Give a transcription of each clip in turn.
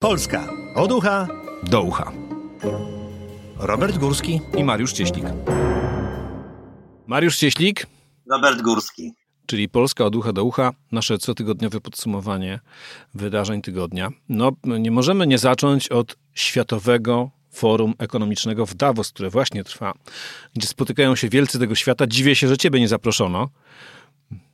Polska od ucha do ucha. Robert Górski i Mariusz Cieślik. Mariusz Cieślik. Robert Górski. Czyli Polska od ucha do ucha, nasze cotygodniowe podsumowanie wydarzeń tygodnia. No, nie możemy nie zacząć od Światowego Forum Ekonomicznego w Davos, które właśnie trwa, gdzie spotykają się wielcy tego świata. Dziwię się, że ciebie nie zaproszono.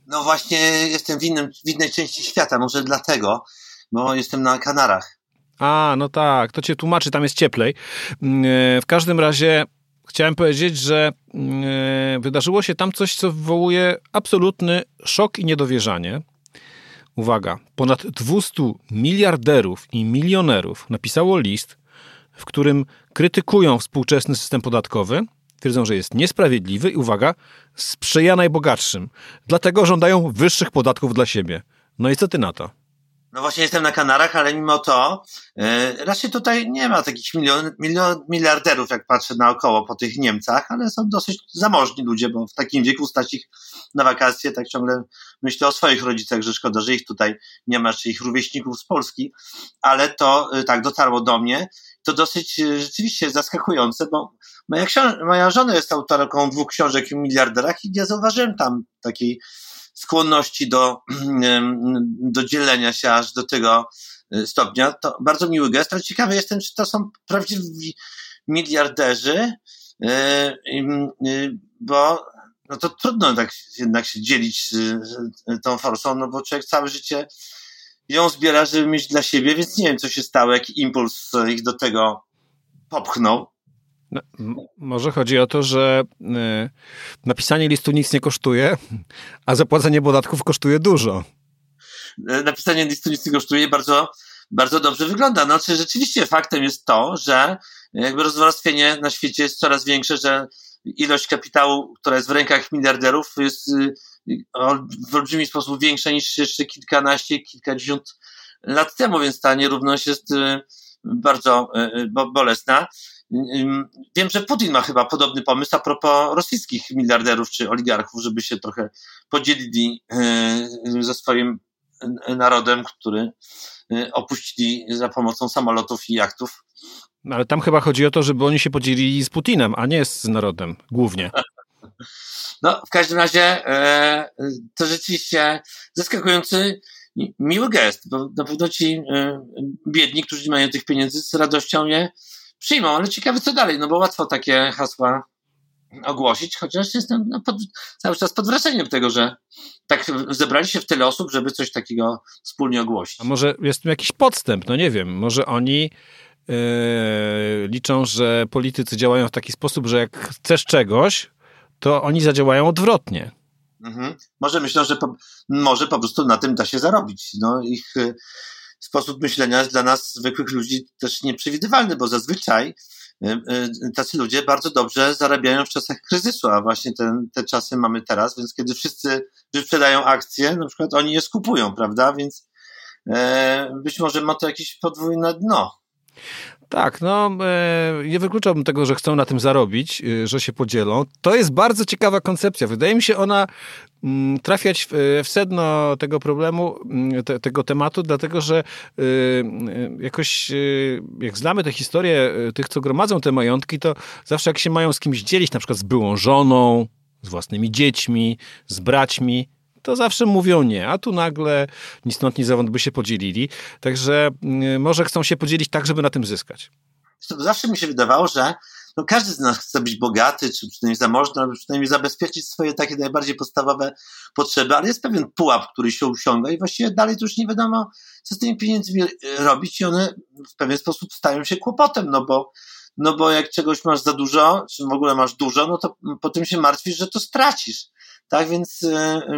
No właśnie jestem w, innym, w innej części świata, może dlatego, bo jestem na Kanarach. A, no tak, to cię tłumaczy, tam jest cieplej. Mm, e, w każdym razie chciałem powiedzieć, że mm, e, wydarzyło się tam coś, co wywołuje absolutny szok i niedowierzanie. Uwaga, ponad 200 miliarderów i milionerów napisało list, w którym krytykują współczesny system podatkowy, twierdzą, że jest niesprawiedliwy i uwaga, sprzyja najbogatszym. Dlatego żądają wyższych podatków dla siebie. No i co ty na to? No właśnie jestem na Kanarach, ale mimo to yy, raczej tutaj nie ma takich milion, milion, miliarderów, jak patrzę naokoło po tych Niemcach, ale są dosyć zamożni ludzie, bo w takim wieku stać ich na wakacje, tak ciągle myślę o swoich rodzicach, że szkoda, że ich tutaj nie ma, czy ich rówieśników z Polski, ale to yy, tak dotarło do mnie. To dosyć yy, rzeczywiście zaskakujące, bo moja, moja żona jest autorką dwóch książek o miliarderach i nie zauważyłem tam takiej skłonności do, do dzielenia się aż do tego e, stopnia. To bardzo miły gest, ale ciekawy jestem, czy to są prawdziwi miliarderzy, e, e, bo no to trudno tak jednak się dzielić tą forsą, no bo człowiek całe życie ją zbiera, żeby mieć dla siebie, więc nie wiem, co się stało, jaki impuls ich do tego popchnął. No, może chodzi o to, że y, napisanie listu nic nie kosztuje, a zapłacenie podatków kosztuje dużo. E, napisanie listu nic nie kosztuje bardzo, bardzo dobrze wygląda. No, czy rzeczywiście faktem jest to, że jakby rozwarstwienie na świecie jest coraz większe, że ilość kapitału, która jest w rękach miliarderów jest y, w olbrzymi sposób większa niż jeszcze kilkanaście, kilkadziesiąt lat temu, więc ta nierówność jest y, bardzo bolesna. Wiem, że Putin ma chyba podobny pomysł a propos rosyjskich miliarderów czy oligarchów, żeby się trochę podzielili e, ze swoim narodem, który e, opuścili za pomocą samolotów i jachtów. No, ale tam chyba chodzi o to, żeby oni się podzielili z Putinem, a nie z narodem głównie. No, w każdym razie e, to rzeczywiście zaskakujący, miły gest, bo na pewno ci biedni, którzy nie mają tych pieniędzy, z radością je przyjmą, ale ciekawe co dalej, no bo łatwo takie hasła ogłosić, chociaż jestem no, pod, cały czas pod wrażeniem tego, że tak zebrali się w tyle osób, żeby coś takiego wspólnie ogłosić. A może jest tu jakiś podstęp, no nie wiem, może oni yy, liczą, że politycy działają w taki sposób, że jak chcesz czegoś, to oni zadziałają odwrotnie. Mhm. Może myślą, że po, może po prostu na tym da się zarobić. No, ich sposób myślenia jest dla nas, zwykłych ludzi, też nieprzewidywalny, bo zazwyczaj y, y, tacy ludzie bardzo dobrze zarabiają w czasach kryzysu, a właśnie ten, te czasy mamy teraz, więc kiedy wszyscy wyprzedają akcje, na przykład oni je skupują, prawda? Więc e, być może ma to jakieś podwójne dno. Tak, no e, nie wykluczałbym tego, że chcą na tym zarobić, e, że się podzielą. To jest bardzo ciekawa koncepcja. Wydaje mi się ona mm, trafiać w, w sedno tego problemu, mm, te, tego tematu, dlatego że e, jakoś jak znamy tę historię tych, co gromadzą te majątki, to zawsze jak się mają z kimś dzielić, na przykład z byłą żoną, z własnymi dziećmi, z braćmi, to zawsze mówią nie, a tu nagle ni stąd, by się podzielili. Także mm, może chcą się podzielić tak, żeby na tym zyskać. Zawsze mi się wydawało, że no każdy z nas chce być bogaty, czy przynajmniej zamożny, albo przynajmniej zabezpieczyć swoje takie najbardziej podstawowe potrzeby, ale jest pewien pułap, który się osiąga i właściwie dalej to już nie wiadomo, co z tymi pieniędzmi robić i one w pewien sposób stają się kłopotem, no bo no bo jak czegoś masz za dużo, czy w ogóle masz dużo, no to potem się martwisz, że to stracisz. Tak więc y,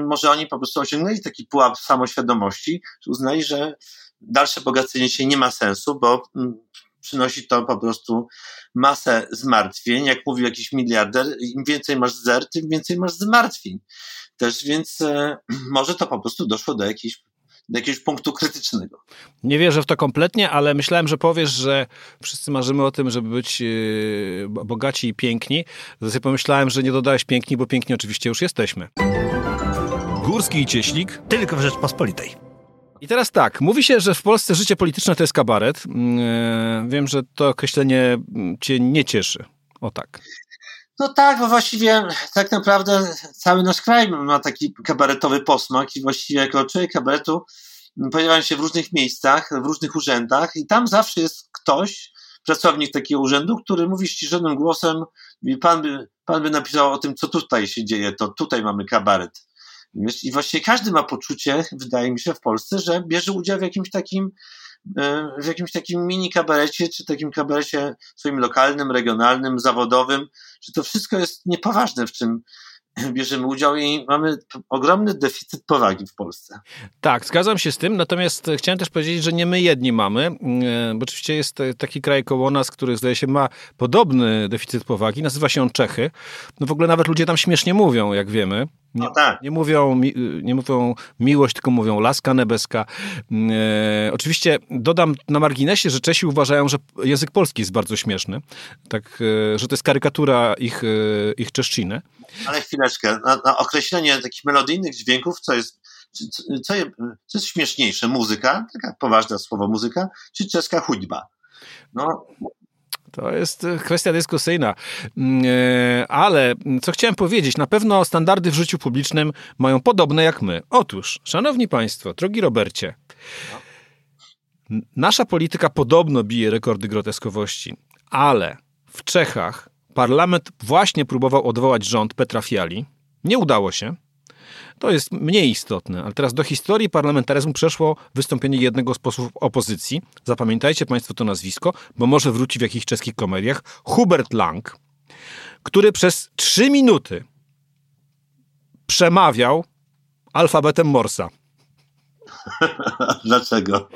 może oni po prostu osiągnęli taki pułap samoświadomości, że uznali, że dalsze bogacenie się nie ma sensu, bo mm, przynosi to po prostu masę zmartwień. Jak mówił jakiś miliarder, im więcej masz zer, tym więcej masz zmartwień. Też więc y, może to po prostu doszło do jakiejś do jakiegoś punktu krytycznego. Nie wierzę w to kompletnie, ale myślałem, że powiesz, że wszyscy marzymy o tym, żeby być yy, bogaci i piękni. Zatem pomyślałem, że nie dodałeś piękni, bo piękni oczywiście już jesteśmy. Górski i Cieślik tylko w Rzeczpospolitej. I teraz tak, mówi się, że w Polsce życie polityczne to jest kabaret. Mm, wiem, że to określenie cię nie cieszy. O tak. No tak, bo właściwie tak naprawdę cały nasz kraj ma taki kabaretowy posmak i właściwie jako człowiek kabaretu pojawiają się w różnych miejscach, w różnych urzędach i tam zawsze jest ktoś, pracownik takiego urzędu, który mówi ściszonym głosem i pan by, pan by napisał o tym, co tutaj się dzieje, to tutaj mamy kabaret. I właściwie każdy ma poczucie, wydaje mi się, w Polsce, że bierze udział w jakimś takim w jakimś takim mini kabarecie, czy takim kabarecie swoim lokalnym, regionalnym, zawodowym, że to wszystko jest niepoważne, w czym bierzemy udział i mamy ogromny deficyt powagi w Polsce. Tak, zgadzam się z tym, natomiast chciałem też powiedzieć, że nie my jedni mamy, e, bo oczywiście jest taki kraj koło nas, który zdaje się ma podobny deficyt powagi, nazywa się on Czechy. No w ogóle nawet ludzie tam śmiesznie mówią, jak wiemy. Nie, no tak. nie, mówią, nie mówią miłość, tylko mówią laska nebeska. E, oczywiście dodam na marginesie, że Czesi uważają, że język polski jest bardzo śmieszny, tak, e, że to jest karykatura ich, e, ich czeszczyny. Ale chwileczkę, na, na określenie takich melodyjnych dźwięków, co jest, co, co, co jest śmieszniejsze? Muzyka, taka poważne słowo muzyka, czy czeska chućba? No, to jest e, kwestia dyskusyjna. Mm, e, ale co chciałem powiedzieć, na pewno standardy w życiu publicznym mają podobne jak my. Otóż, szanowni państwo, drogi Robercie, nasza polityka podobno bije rekordy groteskowości, ale w Czechach parlament właśnie próbował odwołać rząd Petra Fiali. Nie udało się. To jest mniej istotne, ale teraz do historii parlamentaryzmu przeszło wystąpienie jednego z posłów opozycji. Zapamiętajcie Państwo to nazwisko, bo może wróci w jakichś czeskich komediach. Hubert Lang, który przez trzy minuty przemawiał alfabetem Morsa. Dlaczego?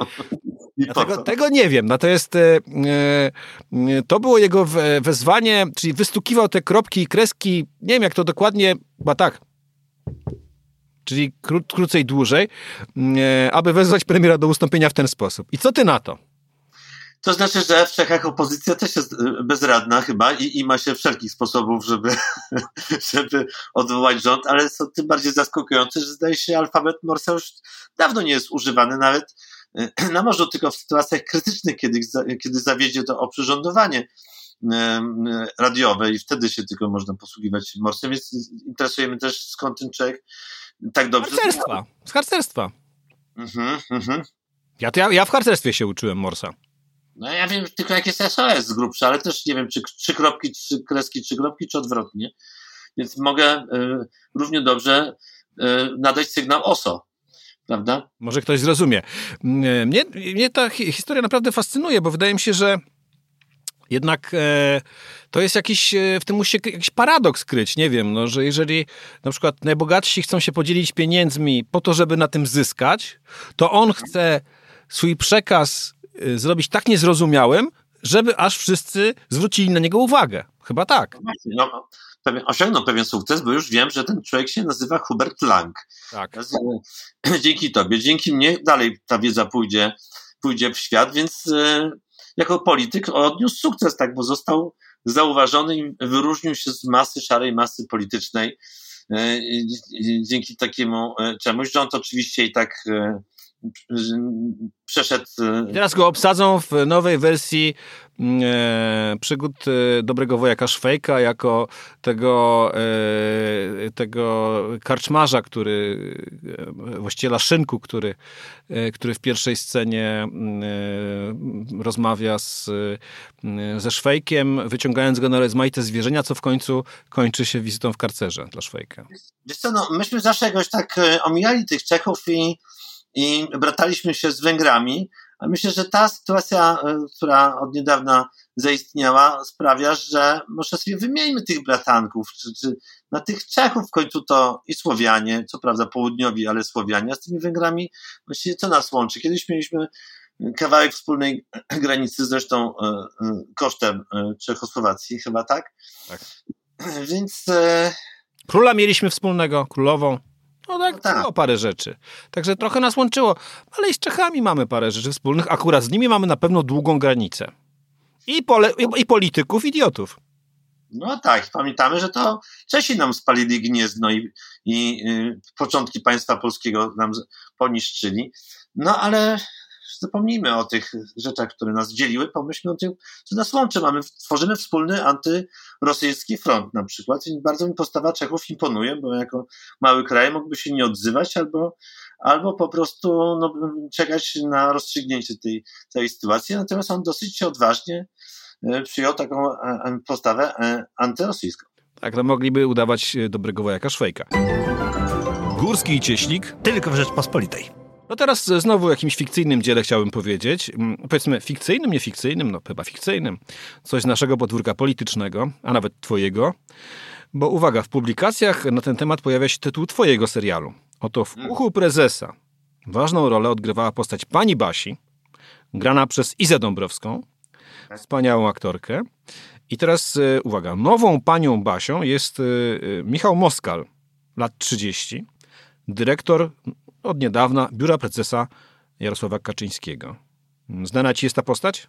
Tego, tego, nie wiem. Natomiast e, e, to było jego wezwanie, czyli wystukiwał te kropki i kreski. Nie wiem, jak to dokładnie. Chyba tak czyli kró krócej, dłużej, mm, e, aby wezwać premiera do ustąpienia w ten sposób. I co ty na to? To znaczy, że w Czechach opozycja też jest e, bezradna chyba i, i ma się wszelkich sposobów, żeby, żeby odwołać rząd, ale są tym bardziej zaskakujące, że zdaje się alfabet Morsa już dawno nie jest używany nawet e, na morzu, tylko w sytuacjach krytycznych, kiedy, kiedy zawiedzie to oprzyrządowanie radiowe i wtedy się tylko można posługiwać morsem, więc interesujemy też skąd ten człowiek tak dobrze. Harcerstwa. Z harcerstwa. Mhm, mhm. Ja, ja, ja w harcerstwie się uczyłem Morsa. No ja wiem tylko jak jest SOS z grubsza, ale też nie wiem, czy trzy kropki, trzy kreski, trzy kropki, czy odwrotnie. Więc mogę y, równie dobrze y, nadać sygnał OSO. Prawda? Może ktoś zrozumie. Mnie, mnie ta historia naprawdę fascynuje, bo wydaje mi się, że jednak e, to jest jakiś, e, w tym musi się jakiś paradoks kryć, nie wiem, no, że jeżeli na przykład najbogatsi chcą się podzielić pieniędzmi po to, żeby na tym zyskać, to on chce swój przekaz e, zrobić tak niezrozumiałym, żeby aż wszyscy zwrócili na niego uwagę. Chyba tak. No, pewien, osiągnął pewien sukces, bo już wiem, że ten człowiek się nazywa Hubert Lang. Tak. Dzięki tobie, dzięki mnie dalej ta wiedza pójdzie, pójdzie w świat, więc jako polityk odniósł sukces, tak, bo został zauważony i wyróżnił się z masy, szarej masy politycznej e, dzięki takiemu e, czemuś. Rząd oczywiście i tak e, przeszedł. I teraz go obsadzą w nowej wersji mm, e, przygód e, dobrego wojaka Szwejka jako tego, e, tego karczmarza, który e, właściciela szynku, który, e, który w pierwszej scenie mm, e, rozmawia z, ze Szwejkiem, wyciągając go na rozmaite zwierzenia, co w końcu kończy się wizytą w karcerze dla Szwejka. Wiesz co, no, myśmy zawsze jakoś tak omijali tych Czechów i i brataliśmy się z Węgrami. A myślę, że ta sytuacja, e, która od niedawna zaistniała, sprawia, że może sobie wymieńmy tych bratanków, czy, czy na tych Czechów w końcu to i Słowianie, co prawda południowi, ale Słowianie, a z tymi Węgrami właściwie co nas łączy? Kiedyś mieliśmy kawałek wspólnej granicy, zresztą e, e, kosztem Czechosłowacji, chyba tak? Tak. Więc. Króla mieliśmy wspólnego, królową. No tak, no tak. było parę rzeczy. Także trochę nas łączyło, ale i z Czechami mamy parę rzeczy wspólnych. Akurat z nimi mamy na pewno długą granicę. I, pole, i, i polityków, idiotów. No tak, pamiętamy, że to Czesi nam spalili Gniezno i, i y, początki państwa polskiego nam poniszczyli. No ale zapomnijmy o tych rzeczach, które nas dzieliły, pomyślmy o tym, co nas łączy. Mamy, tworzymy wspólny antyrosyjski front na przykład i bardzo mi postawa Czechów imponuje, bo jako mały kraj mógłby się nie odzywać albo, albo po prostu no, czekać na rozstrzygnięcie tej całej sytuacji, natomiast on dosyć odważnie e, przyjął taką e, postawę e, antyrosyjską. Tak, to mogliby udawać dobrego wojaka Szwejka. Górski i Cieślik tylko w Rzeczpospolitej. No teraz znowu o jakimś fikcyjnym dziele chciałbym powiedzieć. Mm, powiedzmy fikcyjnym, nie fikcyjnym, no chyba fikcyjnym. Coś z naszego podwórka politycznego, a nawet twojego. Bo uwaga, w publikacjach na ten temat pojawia się tytuł twojego serialu. Oto w uchu prezesa ważną rolę odgrywała postać pani Basi, grana przez Izę Dąbrowską, wspaniałą aktorkę. I teraz e, uwaga, nową panią Basią jest e, e, Michał Moskal, lat 30, dyrektor od niedawna biura prezesa Jarosława Kaczyńskiego. Znana ci jest ta postać?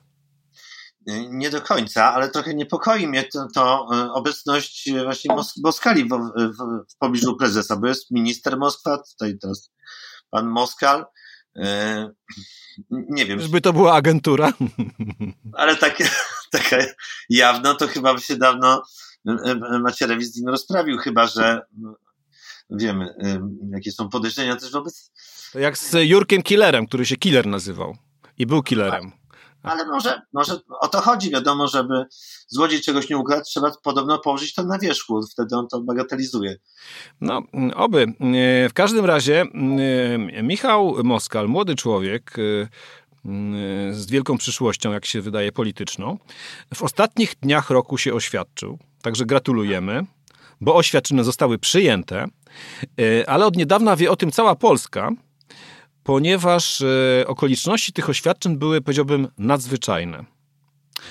Nie do końca, ale trochę niepokoi mnie to, to e, obecność właśnie Mos Moskali w, w, w pobliżu prezesa, bo jest minister Moskwa, tutaj teraz pan Moskal. E, nie wiem. Żeby to była agentura. Ale takie, taka jawno to chyba by się dawno Macierewicz z nim rozprawił, chyba że wiemy, jakie są podejrzenia też wobec... To jak z Jurkiem Killerem, który się Killer nazywał i był killerem. Ale może, może o to chodzi. Wiadomo, żeby złodziej czegoś nie ukradł, trzeba podobno położyć to na wierzchu. Wtedy on to bagatelizuje. No, oby. W każdym razie Michał Moskal, młody człowiek, z wielką przyszłością, jak się wydaje, polityczną, w ostatnich dniach roku się oświadczył. Także gratulujemy bo oświadczyny zostały przyjęte, e, ale od niedawna wie o tym cała Polska, ponieważ e, okoliczności tych oświadczeń były, powiedziałbym, nadzwyczajne.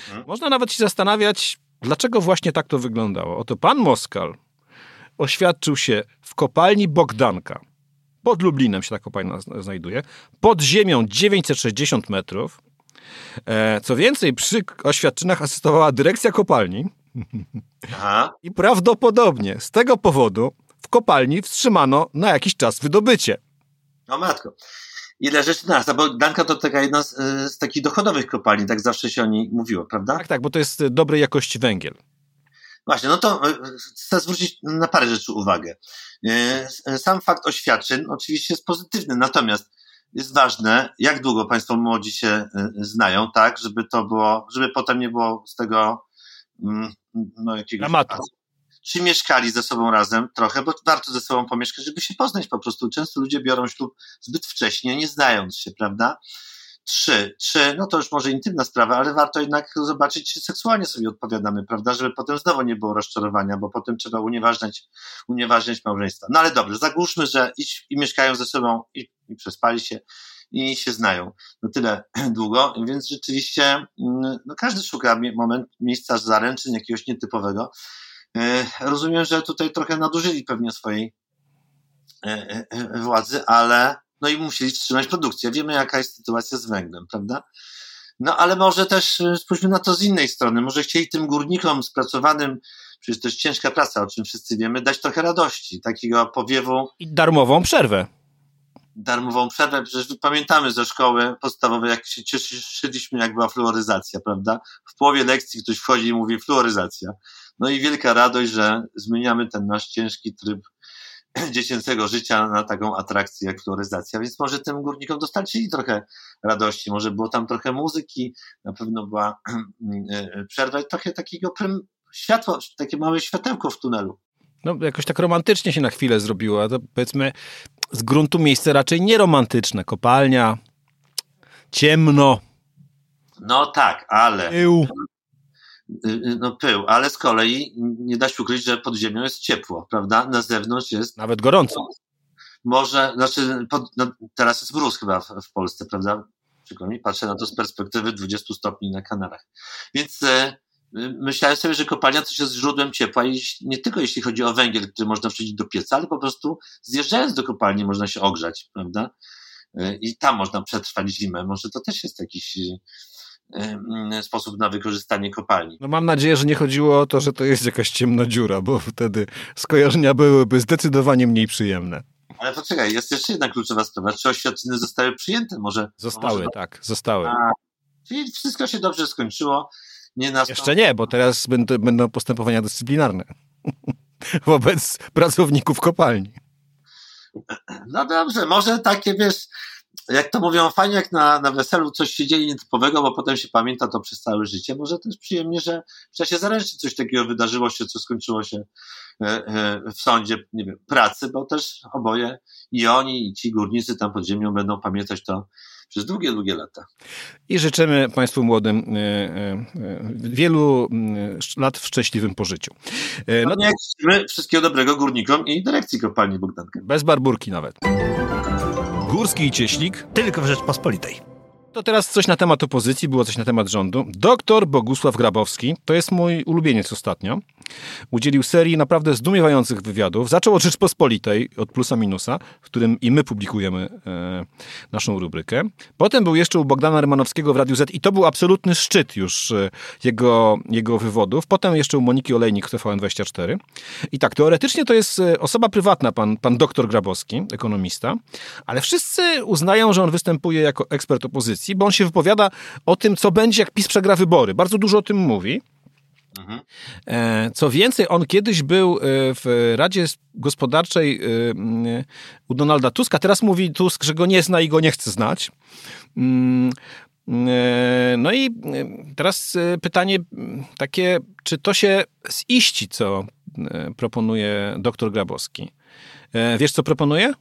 Mhm. Można nawet się zastanawiać, dlaczego właśnie tak to wyglądało. Oto pan Moskal oświadczył się w kopalni Bogdanka. Pod Lublinem się ta kopalnia znajduje. Pod ziemią 960 metrów. E, co więcej, przy oświadczynach asystowała dyrekcja kopalni. Aha. I prawdopodobnie z tego powodu w kopalni wstrzymano na jakiś czas wydobycie. O matko. Ile rzeczy nas, bo Danka to taka jedna z, z, takich dochodowych kopalni, tak zawsze się o niej mówiło, prawda? Tak, tak, bo to jest dobrej jakości węgiel. Właśnie, no to e, chcę zwrócić na parę rzeczy uwagę. E, sam fakt oświadczeń oczywiście jest pozytywny, natomiast jest ważne, jak długo Państwo młodzi się e, znają, tak, żeby to było, żeby potem nie było z tego mm, no, jakiegoś Dramatu. Czy mieszkali ze sobą razem trochę, bo warto ze sobą pomieszkać, żeby się poznać po prostu. Często ludzie biorą ślub zbyt wcześnie, nie znając się, prawda? Trzy. Trzy, no to już może intymna sprawa, ale warto jednak zobaczyć, czy seksualnie sobie odpowiadamy, prawda? Żeby potem znowu nie było rozczarowania, bo potem trzeba unieważniać, unieważniać małżeństwa. No ale dobrze, zagłuszmy, że i, i mieszkają ze sobą i, i przespali się i się znają no tyle długo, więc rzeczywiście mm, no każdy szuka moment, miejsca zaręczyn jakiegoś nietypowego. E, rozumiem, że tutaj trochę nadużyli pewnie swojej e, e, władzy, ale no i musieli wstrzymać produkcję. Wiemy, jaka jest sytuacja z węglem, prawda? No ale może też spójrzmy na to z innej strony. Może chcieli tym górnikom spracowanym, przecież to jest ciężka praca, o czym wszyscy wiemy, dać trochę radości, takiego powiewu. I darmową przerwę darmową przerwę. Przecież pamiętamy ze szkoły podstawowej, jak się cieszyliśmy, jak była fluoryzacja, prawda? W połowie lekcji ktoś wchodzi i mówi fluoryzacja. No i wielka radość, że zmieniamy ten nasz ciężki tryb dziecięcego życia na taką atrakcję jak fluoryzacja, więc może tym górnikom dostarczyli trochę radości, może było tam trochę muzyki, na pewno była przerwa i trochę takiego prym, światła, takie małe światełko w tunelu. No, jakoś tak romantycznie się na chwilę zrobiło. To powiedzmy, z gruntu miejsce raczej nieromantyczne. Kopalnia, ciemno. No tak, ale. Pył. No pył, ale z kolei nie da się ukryć, że pod ziemią jest ciepło, prawda? Na zewnątrz jest. Nawet gorąco. Może, znaczy, pod, no, teraz jest mróz chyba w, w Polsce, prawda? Przykro mi, patrzę na to z perspektywy 20 stopni na Kanarach. Więc e, myślałem sobie, że kopalnia też jest źródłem ciepła i nie tylko jeśli chodzi o węgiel, który można wrzucić do pieca, ale po prostu zjeżdżając do kopalni można się ogrzać, prawda? I tam można przetrwać zimę. Może to też jest jakiś e, sposób na wykorzystanie kopalni. No mam nadzieję, że nie chodziło o to, że to jest jakaś ciemna dziura, bo wtedy skojarzenia byłyby zdecydowanie mniej przyjemne. Ale poczekaj, jest jeszcze jedna kluczowa sprawa. Czy oświadczyny zostały przyjęte? Może. Zostały, może... tak, zostały. A, czyli wszystko się dobrze skończyło. Nie Jeszcze nie, bo teraz będą, będą postępowania dyscyplinarne wobec pracowników kopalni. No dobrze, może takie, wiesz, jak to mówią, fajnie jak na, na weselu coś się dzieje nietypowego, bo potem się pamięta to przez całe życie. Może też przyjemnie, że w czasie zaręcznym coś takiego wydarzyło się, co skończyło się e, e, w sądzie, nie wiem, pracy, bo też oboje i oni, i ci górnicy tam pod ziemią będą pamiętać to przez długie, długie lata. I życzymy Państwu młodym e, wielu lat w szczęśliwym pożyciu. No, no życzymy wszystkiego dobrego górnikom i dyrekcji kopalni Bogdanka. Bez barburki nawet. Górski i Cieślik tylko w Rzeczpospolitej. To teraz coś na temat opozycji, było coś na temat rządu. Doktor Bogusław Grabowski, to jest mój ulubieniec ostatnio, udzielił serii naprawdę zdumiewających wywiadów. Zaczął od Rzeczpospolitej, od plusa minusa, w którym i my publikujemy e, naszą rubrykę. Potem był jeszcze u Bogdana Rymanowskiego w Radiu Z i to był absolutny szczyt już e, jego, jego wywodów. Potem jeszcze u Moniki Olejnik w TVN24. I tak, teoretycznie to jest e, osoba prywatna, pan, pan doktor Grabowski, ekonomista, ale wszyscy uznają, że on występuje jako ekspert opozycji bo on się wypowiada o tym, co będzie, jak PiS przegra wybory. Bardzo dużo o tym mówi. Mhm. E, co więcej, on kiedyś był e, w Radzie Gospodarczej e, u Donalda Tuska. Teraz mówi Tusk, że go nie zna i go nie chce znać. Mm, no i teraz pytanie takie, czy to się ziści, co proponuje doktor Grabowski? Wiesz, co proponuje?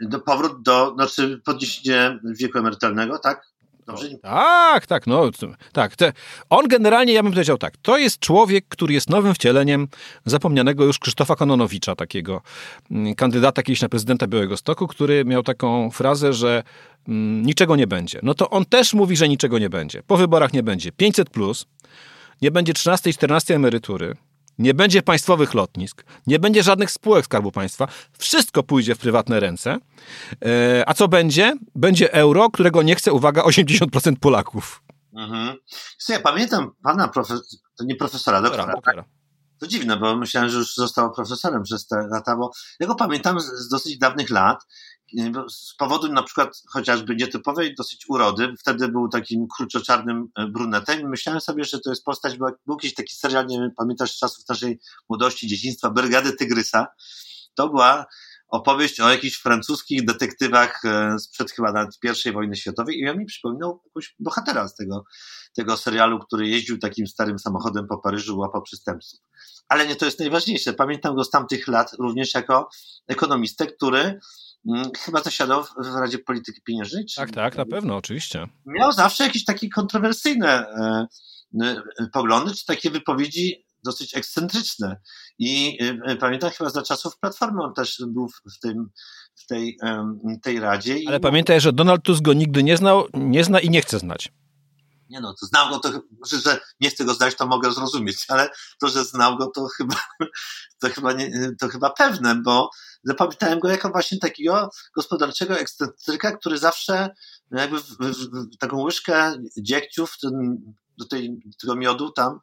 Do powrót do, znaczy podniesienie wieku emerytalnego, tak? Dobrze? Tak, tak, no tak. Te, on generalnie, ja bym powiedział tak, to jest człowiek, który jest nowym wcieleniem zapomnianego już Krzysztofa Kononowicza, takiego mm, kandydata kiedyś na prezydenta Białego Stoku, który miał taką frazę, że mm, niczego nie będzie. No to on też mówi, że niczego nie będzie. Po wyborach nie będzie 500 plus, nie będzie 13 i 14 emerytury, nie będzie państwowych lotnisk, nie będzie żadnych spółek Skarbu Państwa, wszystko pójdzie w prywatne ręce. E, a co będzie? Będzie euro, którego nie chce, uwaga, 80% Polaków. Mhm. ja pamiętam pana profesora, to nie profesora, doktora. doktora. To dziwne, bo myślałem, że już został profesorem przez te lata, bo ja go pamiętam z, z dosyć dawnych lat, z powodu na przykład chociażby nietypowej dosyć urody, wtedy był takim kruczoczarnym e, brunetem myślałem sobie, że to jest postać, bo był jakiś taki serial, nie wiem, pamiętasz z czasów naszej młodości, dzieciństwa, Brygady Tygrysa. To była opowieść o jakichś francuskich detektywach e, sprzed chyba nawet I wojny światowej i on mi przypominał jakiegoś bohatera z tego, tego serialu, który jeździł takim starym samochodem po Paryżu, łapał przestępców. Ale nie to jest najważniejsze. Pamiętam go z tamtych lat również jako ekonomistę, który chyba zasiadał w Radzie Polityki Pieniężnej. Tak, tak, na pewno, oczywiście. Miał zawsze jakieś takie kontrowersyjne e, e, poglądy, czy takie wypowiedzi dosyć ekscentryczne. I e, pamiętam chyba za czasów Platformy on też był w, tym, w tej, tej Radzie. Ale pamiętaj, że Donald Tusk go nigdy nie znał, nie zna i nie chce znać. Nie no, to znam go, to, że nie chcę go znać, to mogę zrozumieć, ale to, że znał go, to chyba, to chyba, nie, to chyba pewne, bo zapamiętałem go jako właśnie takiego gospodarczego ekscentryka, który zawsze jakby w, w, w taką łyżkę dziegciów ten, do tej, tego miodu tam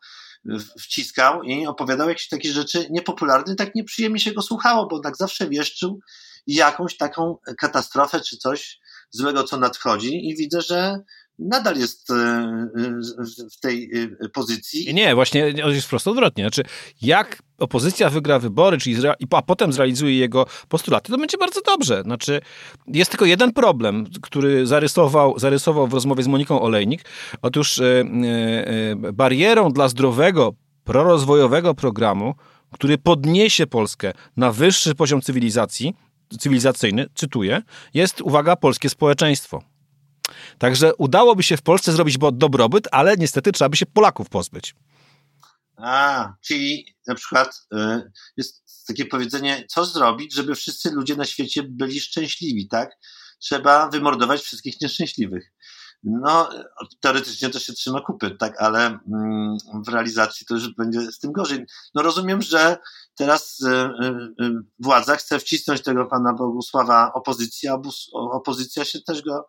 wciskał i opowiadał jakieś takie rzeczy niepopularne, tak nieprzyjemnie się go słuchało, bo tak zawsze wieszczył jakąś taką katastrofę czy coś złego, co nadchodzi. I widzę, że nadal jest e, e, w tej e, pozycji. Nie, właśnie jest prosto odwrotnie. Znaczy, jak opozycja wygra wybory, czyli a potem zrealizuje jego postulaty, to będzie bardzo dobrze. Znaczy, jest tylko jeden problem, który zarysował, zarysował w rozmowie z Moniką Olejnik. Otóż barierą dla zdrowego, prorozwojowego programu, który podniesie Polskę na wyższy poziom cywilizacji, cywilizacyjny, cytuję, jest, uwaga, polskie społeczeństwo. Także udałoby się w Polsce zrobić dobrobyt, ale niestety trzeba by się Polaków pozbyć. A, czyli na przykład y, jest takie powiedzenie, co zrobić, żeby wszyscy ludzie na świecie byli szczęśliwi, tak? Trzeba wymordować wszystkich nieszczęśliwych. No, teoretycznie to się trzyma kupy, tak, ale mm, w realizacji to już będzie z tym gorzej. No rozumiem, że teraz y, y, władza chce wcisnąć tego pana Bogusława opozycji, a opozycja się też go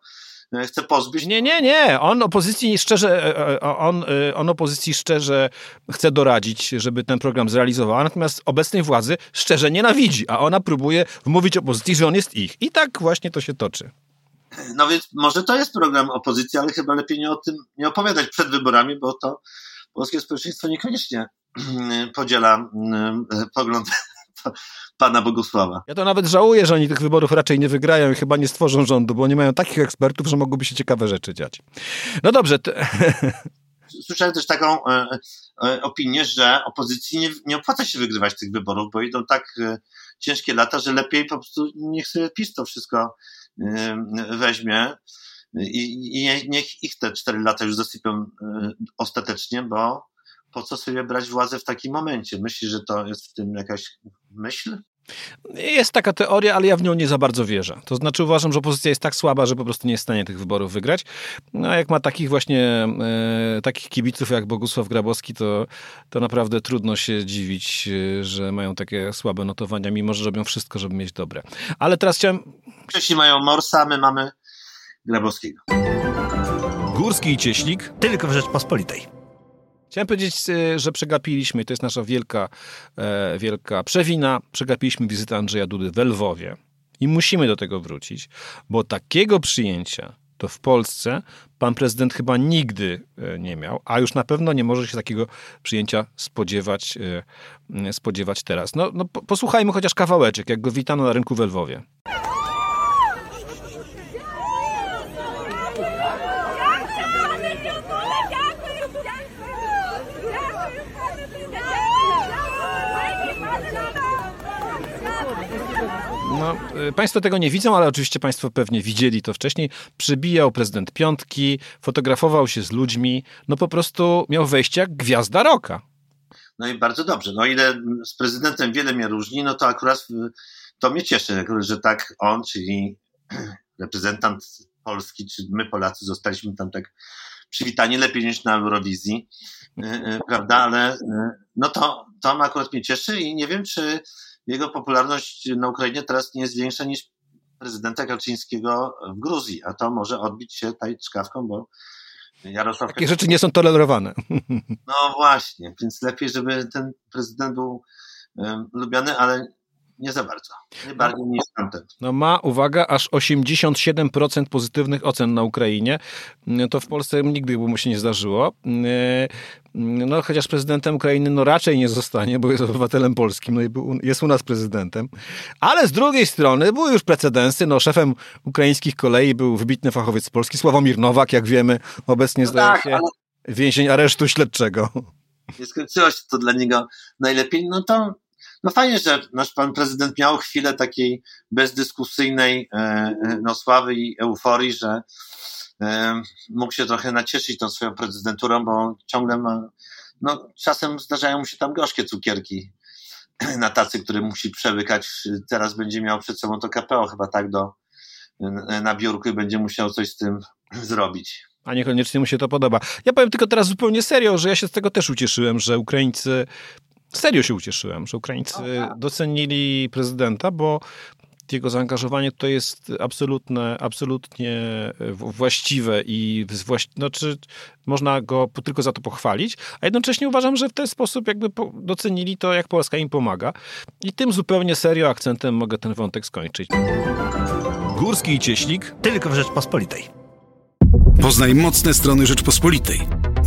chce pozbyć. Nie, nie, nie. On opozycji szczerze, on, on opozycji szczerze chce doradzić, żeby ten program zrealizowała, natomiast obecnej władzy szczerze nienawidzi, a ona próbuje wmówić opozycji, że on jest ich. I tak właśnie to się toczy. No więc może to jest program opozycji, ale chyba lepiej nie o tym nie opowiadać przed wyborami, bo to polskie społeczeństwo niekoniecznie podziela pogląd pana Bogusława. Ja to nawet żałuję, że oni tych wyborów raczej nie wygrają i chyba nie stworzą rządu, bo oni mają takich ekspertów, że mogłyby się ciekawe rzeczy dziać. No dobrze. Słyszałem też taką e, e, opinię, że opozycji nie, nie opłaca się wygrywać tych wyborów, bo idą tak e, ciężkie lata, że lepiej po prostu niech sobie PiS to wszystko weźmie i, niech ich te cztery lata już zasypią ostatecznie, bo po co sobie brać władzę w takim momencie? Myślisz, że to jest w tym jakaś myśl? Jest taka teoria, ale ja w nią nie za bardzo wierzę. To znaczy uważam, że opozycja jest tak słaba, że po prostu nie jest w stanie tych wyborów wygrać. No a jak ma takich właśnie e, takich kibiców jak Bogusław Grabowski, to, to naprawdę trudno się dziwić, e, że mają takie słabe notowania, mimo że robią wszystko, żeby mieć dobre. Ale teraz chciałem... Wcześniej mają Morsa, my mamy Grabowskiego. Górski i Cieśnik tylko w Rzeczpospolitej. Chciałem powiedzieć, y, że przegapiliśmy, to jest nasza wielka, e, wielka przewina, przegapiliśmy wizytę Andrzeja Dudy w Lwowie. I musimy do tego wrócić, bo takiego przyjęcia to w Polsce pan prezydent chyba nigdy e, nie miał, a już na pewno nie może się takiego przyjęcia spodziewać, e, spodziewać teraz. No, no posłuchajmy chociaż kawałeczek, jak go witano na rynku w Lwowie. No, y, państwo tego nie widzą, ale oczywiście Państwo pewnie widzieli to wcześniej. Przybijał prezydent piątki, fotografował się z ludźmi, no po prostu miał wejście jak gwiazda roka. No i bardzo dobrze. No ile z prezydentem wiele mnie różni, no to akurat to mnie cieszy, że tak on, czyli reprezentant Polski, czy my Polacy zostaliśmy tam tak przywitani lepiej niż na Eurowizji, y, y, prawda, ale no to, to akurat mnie cieszy i nie wiem, czy jego popularność na Ukrainie teraz nie jest większa niż prezydenta Kaczyńskiego w Gruzji, a to może odbić się tutaj czkawką, bo Jarosław... Takie rzeczy nie są tolerowane. No właśnie, więc lepiej, żeby ten prezydent był um, lubiany, ale nie za bardzo. Nie bardziej niż tamten. No ma, uwaga, aż 87% pozytywnych ocen na Ukrainie. To w Polsce nigdy by mu się nie zdarzyło. No chociaż prezydentem Ukrainy no raczej nie zostanie, bo jest obywatelem polskim, no i jest u nas prezydentem. Ale z drugiej strony były już precedensy. No szefem ukraińskich kolei był wybitny fachowiec polski, Sławomir Nowak, jak wiemy, obecnie no zdaje tak, się ale... więzień aresztu śledczego. Nie skończyło się to dla niego najlepiej. No to no fajnie, że nasz pan prezydent miał chwilę takiej bezdyskusyjnej e, e, no, sławy i euforii, że e, mógł się trochę nacieszyć tą swoją prezydenturą, bo ciągle ma, no czasem zdarzają mu się tam gorzkie cukierki na tacy, który musi przełykać. Teraz będzie miał przed sobą to KPO chyba tak do, na biurku i będzie musiał coś z tym zrobić a niekoniecznie mu się to podoba. Ja powiem tylko teraz zupełnie serio, że ja się z tego też ucieszyłem, że Ukraińcy serio się ucieszyłem, że Ukraińcy tak. docenili prezydenta, bo jego zaangażowanie tutaj jest absolutne, absolutnie właściwe i właści znaczy, można go tylko za to pochwalić, a jednocześnie uważam, że w ten sposób jakby docenili to, jak Polska im pomaga. I tym zupełnie serio akcentem mogę ten wątek skończyć. Górski i Cieśnik tylko w Rzeczpospolitej. Poznaj mocne strony Rzeczpospolitej.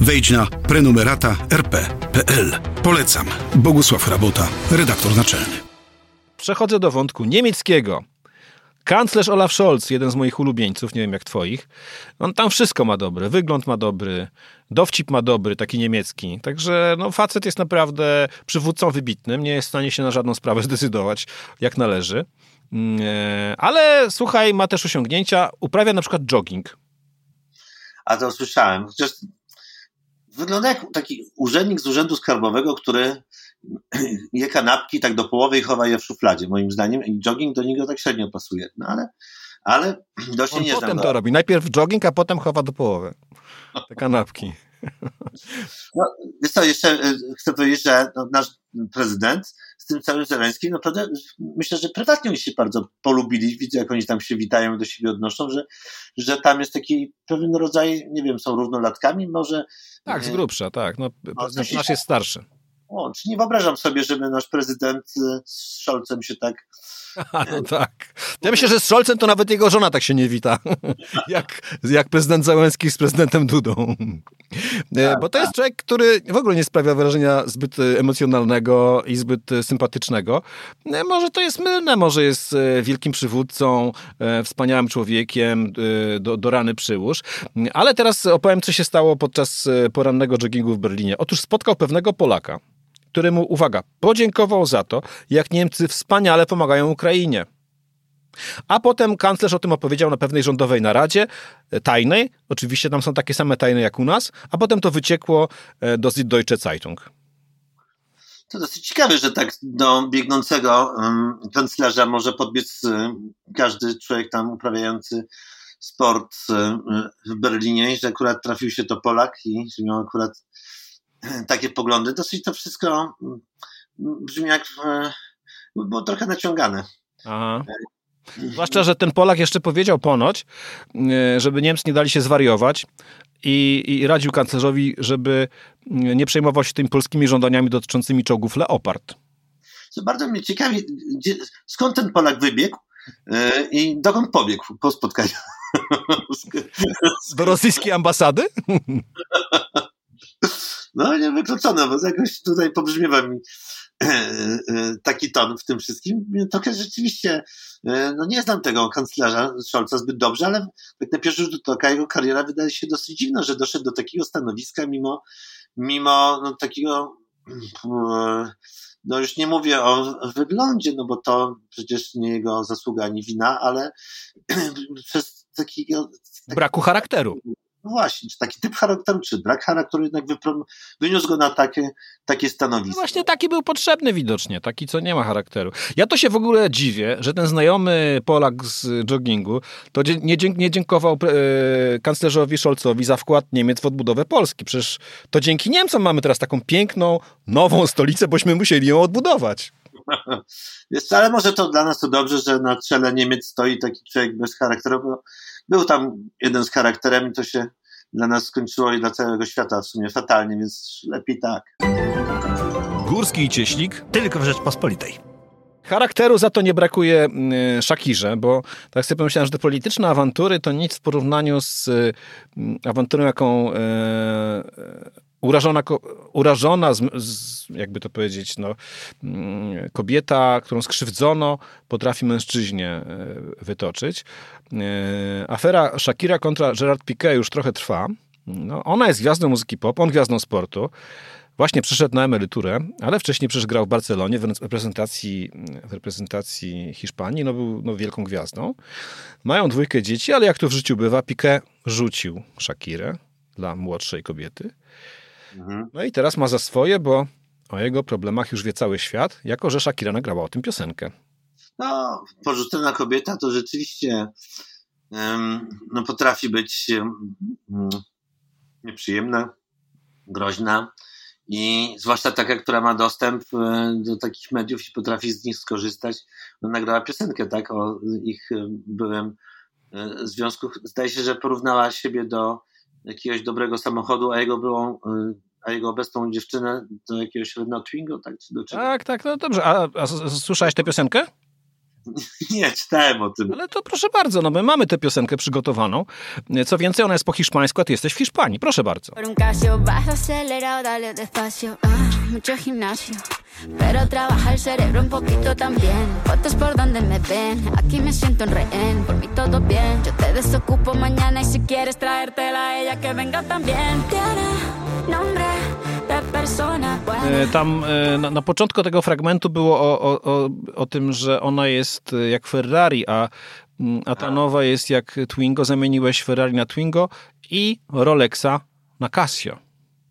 Wejdź na prenumerata rp.pl. Polecam. Bogusław Rabota, redaktor naczelny. Przechodzę do wątku niemieckiego. Kanclerz Olaf Scholz, jeden z moich ulubieńców, nie wiem jak twoich, on tam wszystko ma dobre. Wygląd ma dobry, dowcip ma dobry, taki niemiecki. Także no, facet jest naprawdę przywódcą wybitnym, nie jest w stanie się na żadną sprawę zdecydować jak należy. Mm, e, ale słuchaj, ma też osiągnięcia, uprawia na przykład jogging a to słyszałem. Chociaż wygląda jak taki urzędnik z urzędu skarbowego, który je kanapki tak do połowy i chowa je w szufladzie, moim zdaniem. I jogging do niego tak średnio pasuje. No ale, ale dość On nie potem znam. to robi. Najpierw jogging, a potem chowa do połowy. Te kanapki. No, wiesz co, jeszcze e, chcę powiedzieć, że no, nasz prezydent tym całym Zeleńskim, naprawdę myślę, że prywatnie oni się bardzo polubili. Widzę, jak oni tam się witają, do siebie odnoszą, że, że tam jest taki pewien rodzaj, nie wiem, są równolatkami, może. Tak, z e, grubsza, tak. No, się- nasz jest starszy. O, czy nie wyobrażam sobie, żeby nasz prezydent e, z Scholzem się tak. No tak. Ja myślę, że z Scholzem to nawet jego żona tak się nie wita. jak, jak prezydent Załęski z prezydentem Dudą. E, Bo to jest człowiek, który w ogóle nie sprawia wrażenia zbyt e, emocjonalnego i zbyt e, sympatycznego. Może to jest mylne, może jest wielkim przywódcą, wspaniałym człowiekiem, do, do rany przyłóż. Ale teraz opowiem, co się stało podczas porannego joggingu w Berlinie. Otóż spotkał pewnego Polaka, który mu, uwaga, podziękował za to, jak Niemcy wspaniale pomagają Ukrainie. A potem kanclerz o tym opowiedział na pewnej rządowej naradzie, e, tajnej, oczywiście tam są takie same tajne jak u nas, a potem to wyciekło e, do Süddeutsche Zeitung. To dosyć ciekawe, że tak do biegnącego um, kanclerza może podbiec um, każdy człowiek tam uprawiający sport um, w Berlinie i że akurat trafił się to Polak i że miał akurat takie poglądy. Dosyć to wszystko um, brzmi jak e, było trochę naciągane. Aha. Zwłaszcza, że ten Polak jeszcze powiedział ponoć, e, żeby Niemcy nie dali się zwariować i, i radził kanclerzowi, żeby e, nie przejmował się tymi polskimi żądaniami dotyczącymi czołgów Leopard. Co bardzo mnie ciekawi, gdzie, skąd ten Polak wybiegł e, i dokąd pobiegł po spotkaniu. Do rosyjskiej ambasady? No, niewykluczone, bo jakoś tutaj pobrzmiewa mi e, e, taki ton w tym wszystkim. Trochę rzeczywiście, e, no nie znam tego kanclerza Scholza zbyt dobrze, ale tak na pierwszy rzut oka jego kariera wydaje się dosyć dziwna, że doszedł do takiego stanowiska mimo, mimo no, takiego, no już nie mówię o wyglądzie, no bo to przecież nie jego zasługa ani wina, ale przez takiego, Braku charakteru. No właśnie, czy taki typ charakteru, czy brak charakteru jednak wyprom- wyniósł go na takie, takie No stanowisko. właśnie taki był potrzebny widocznie, taki co nie ma charakteru. Ja to się w ogóle dziwię, że ten znajomy Polak z joggingu to nie, dzięk- nie dziękował e, kanclerzowi Scholzowi za wkład Niemiec w odbudowę Polski. Przecież to dzięki Niemcom mamy teraz taką piękną, nową stolicę, bośmy musieli ją odbudować. Wiesz, ale może to dla nas to dobrze, że na czele Niemiec stoi taki człowiek bez charakteru, bo był tam jeden z charakterem i to się dla nas skończyło i dla całego świata w sumie fatalnie, więc lepiej tak. Górski i Cieśnik tylko w Rzeczpospolitej. Charakteru za to nie brakuje y, Shakirze, bo tak sobie pomyślałem, że te polityczne awantury to nic w porównaniu z y, awanturą, jaką e, urażona, urażona z, z, jakby to powiedzieć, no, mm, kobieta, którą skrzywdzono, potrafi mężczyźnie wytoczyć. E, Afera Shakira kontra Gerard Piqué już trochę trwa. No, ona jest gwiazdą muzyki pop, on gwiazdą sportu. Właśnie przyszedł na emeryturę, ale wcześniej przecież grał w Barcelonie w reprezentacji, w reprezentacji Hiszpanii, no był no, wielką gwiazdą. Mają dwójkę dzieci, ale jak to w życiu bywa, Piqué rzucił Shakirę dla młodszej kobiety. Mhm. No i teraz ma za swoje, bo o jego problemach już wie cały świat, jako że Shakira nagrała o tym piosenkę. No, porzucona kobieta to rzeczywiście em, no, potrafi być mm, nieprzyjemna, groźna i zwłaszcza taka, która ma dostęp e, do takich mediów i potrafi z nich skorzystać. No, nagrała piosenkę, tak, o ich e, byłym e, związku. Zdaje się, że porównała siebie do jakiegoś dobrego samochodu, a jego byłą, a jego obecną dziewczynę do jakiegoś Renault Twingo, tak, czy do? Tak, tak, no dobrze. A, a słyszałeś tę piosenkę? Nie, czytałem o tym. Ale to proszę bardzo, no my mamy tę piosenkę przygotowaną. Co więcej, ona jest po hiszpańsku, a ty jesteś w Hiszpanii. Proszę bardzo. Ah, mucho gimnasio, pero trabaja el cerebro un poquito también. Fotos por donde me ven, aquí me siento en rehén. Por mí todo bien, yo te desocupo mañana y si quieres traértela a ella que venga también. Tiene nombre Tam e, na, na początku tego fragmentu było o, o, o, o tym, że ona jest e, jak Ferrari, a, mm, a ta nowa jest jak Twingo. Zamieniłeś Ferrari na Twingo i Rolexa na Casio.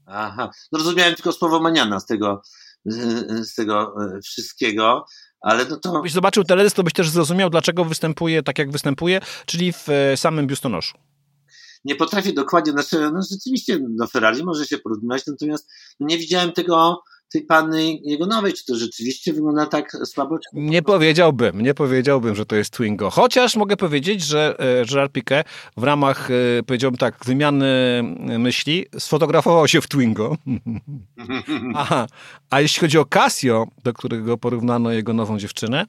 Aha, no rozumiałem tylko słowo maniana z tego, z, tego e, wszystkiego, ale no to Gdybyś zobaczył teledysk, to byś też zrozumiał, dlaczego występuje tak, jak występuje, czyli w e, samym biustonoszu. Nie potrafię dokładnie, znaczy no rzeczywiście do Ferrari może się porównywać, natomiast no nie widziałem tego, tej panny jego nowej, czy to rzeczywiście wygląda tak słabo? Nie powiedziałbym, nie powiedziałbym, że to jest Twingo. Chociaż mogę powiedzieć, że e, Gerard Piqué w ramach, e, powiedziałbym tak, wymiany myśli sfotografował się w Twingo. Aha. A jeśli chodzi o Casio, do którego porównano jego nową dziewczynę,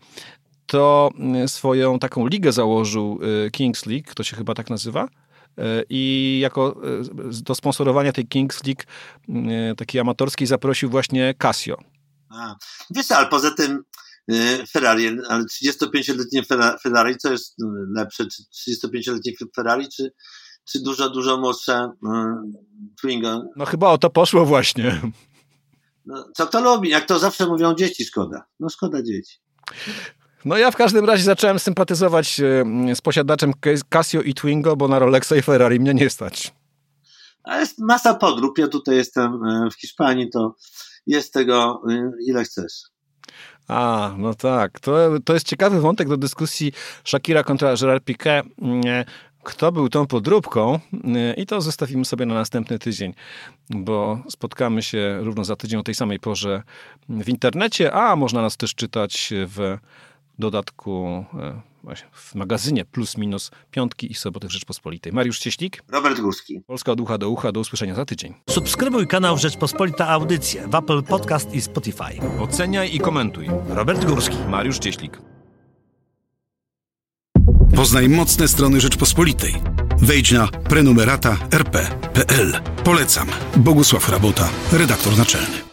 to mm, swoją taką ligę założył e, Kings League, to się chyba tak nazywa. I jako do sponsorowania tej Kings League takiej amatorskiej zaprosił właśnie Casio. A, wiesz, ale poza tym Ferrari, ale 35-letnie Ferrari, co jest lepsze, czy 35-letnie Ferrari, czy, czy dużo, dużo młodsze Twingo? No chyba o to poszło właśnie. No, co kto lubi? Jak to zawsze mówią dzieci, szkoda. No szkoda dzieci. No ja w każdym razie zacząłem sympatyzować z posiadaczem Casio i Twingo, bo na Rolexa i Ferrari mnie nie stać. A jest masa podrób. Ja tutaj jestem w Hiszpanii, to jest tego ile chcesz. A, no tak. To, to jest ciekawy wątek do dyskusji Shakira kontra Gerard Piqué. Kto był tą podróbką? I to zostawimy sobie na następny tydzień, bo spotkamy się równo za tydzień o tej samej porze w internecie, a można nas też czytać w dodatku w magazynie Plus Minus Piątki i Soboty w Rzeczpospolitej. Mariusz Cieślik. Robert Górski. Polska od ucha do ucha. Do usłyszenia za tydzień. Subskrybuj kanał Rzeczpospolita Audycje w Apple Podcast i Spotify. Oceniaj i komentuj. Robert Górski. Mariusz Cieślik. Poznaj mocne strony Rzeczpospolitej. Wejdź na prenumerata rp.pl. Polecam. Bogusław Rabota, redaktor naczelny.